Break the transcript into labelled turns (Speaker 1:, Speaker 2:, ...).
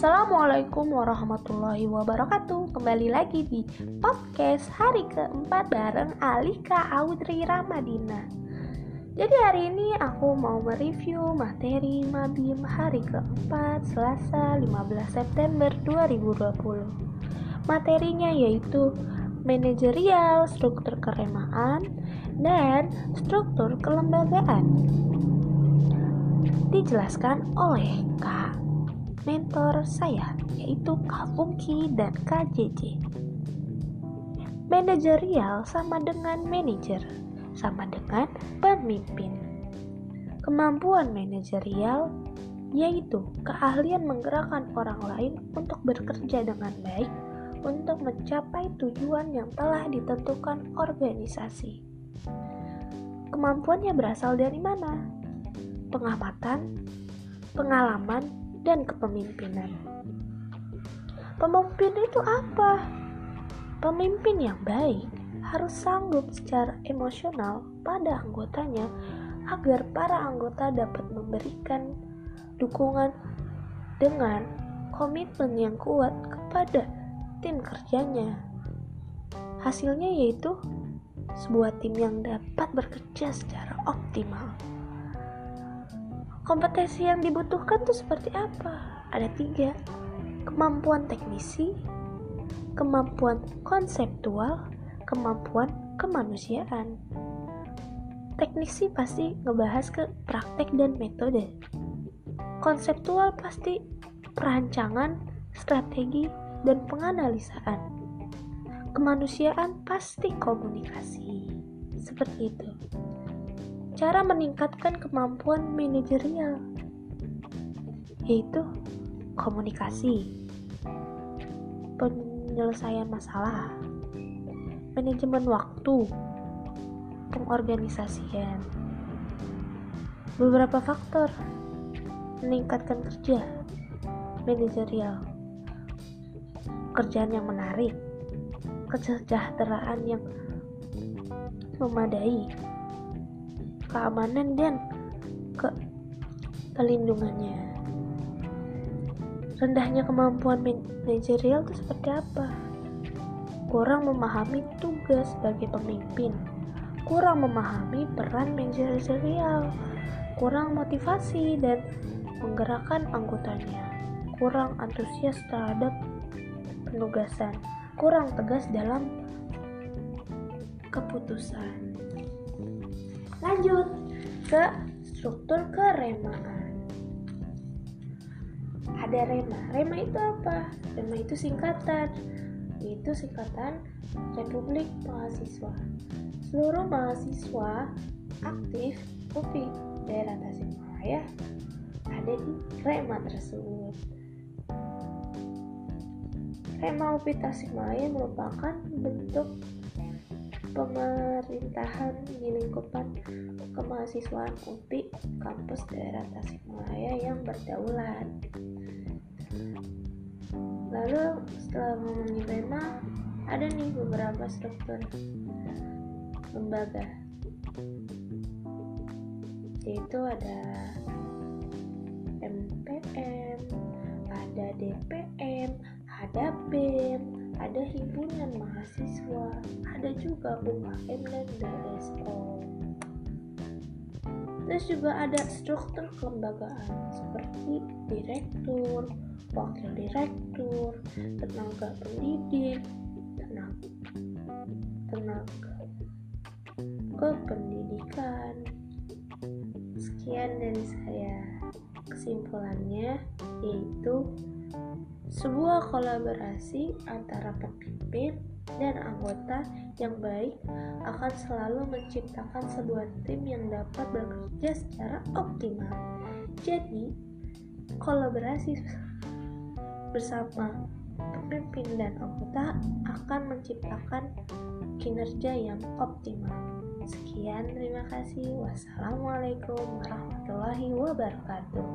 Speaker 1: Assalamualaikum warahmatullahi wabarakatuh. Kembali lagi di podcast hari keempat bareng Alika Audrey Ramadina. Jadi hari ini aku mau mereview materi Mabim hari keempat Selasa 15 September 2020 Materinya yaitu manajerial, struktur keremaan, dan struktur kelembagaan. Dijelaskan oleh Kak mentor saya yaitu Kak Fungki dan Kak JJ. Manajerial sama dengan manajer, sama dengan pemimpin. Kemampuan manajerial yaitu keahlian menggerakkan orang lain untuk bekerja dengan baik untuk mencapai tujuan yang telah ditentukan organisasi. Kemampuannya berasal dari mana? pengamatan, pengalaman, dan kepemimpinan. Pemimpin itu apa? Pemimpin yang baik harus sanggup secara emosional pada anggotanya agar para anggota dapat memberikan dukungan dengan komitmen yang kuat kepada tim kerjanya. Hasilnya yaitu sebuah tim yang dapat bekerja secara optimal. Kompetensi yang dibutuhkan tuh seperti apa? Ada tiga. Kemampuan teknisi, kemampuan konseptual, kemampuan kemanusiaan. Teknisi pasti ngebahas ke praktek dan metode. Konseptual pasti perancangan, strategi, dan penganalisaan. Kemanusiaan pasti komunikasi. Seperti itu cara meningkatkan kemampuan manajerial, yaitu komunikasi, penyelesaian masalah, manajemen waktu, pengorganisasian. Beberapa faktor meningkatkan kerja manajerial, kerjaan yang menarik, kesejahteraan yang memadai, keamanan dan ke pelindungannya. Rendahnya kemampuan manajerial itu seperti apa? Kurang memahami tugas sebagai pemimpin, kurang memahami peran manajerial, kurang motivasi dan menggerakkan anggotanya, kurang antusias terhadap penugasan, kurang tegas dalam keputusan. Lanjut ke struktur keremaan. Ada rema. Rema itu apa? Rema itu singkatan. Itu singkatan Republik Mahasiswa. Seluruh mahasiswa aktif UPI daerah Tasikmalaya ada di Rema tersebut. Rema UPI Tasikmalaya merupakan bentuk pemerintahan di lingkupan kemahasiswaan UPI kampus daerah Tasikmalaya yang berdaulat. Lalu setelah ngomongin tema, ada nih beberapa struktur lembaga yaitu ada MPM, ada DPM, ada BEM, ada himpunan mahasiswa, ada juga UKM dan DSO. Terus juga ada struktur kelembagaan seperti direktur, wakil direktur, tenaga pendidik, tenaga, tenaga kependidikan. Sekian dari saya. Kesimpulannya yaitu sebuah kolaborasi antara pemimpin dan anggota yang baik akan selalu menciptakan sebuah tim yang dapat bekerja secara optimal. Jadi, kolaborasi bersama pemimpin dan anggota akan menciptakan kinerja yang optimal. Sekian, terima kasih. Wassalamualaikum warahmatullahi wabarakatuh.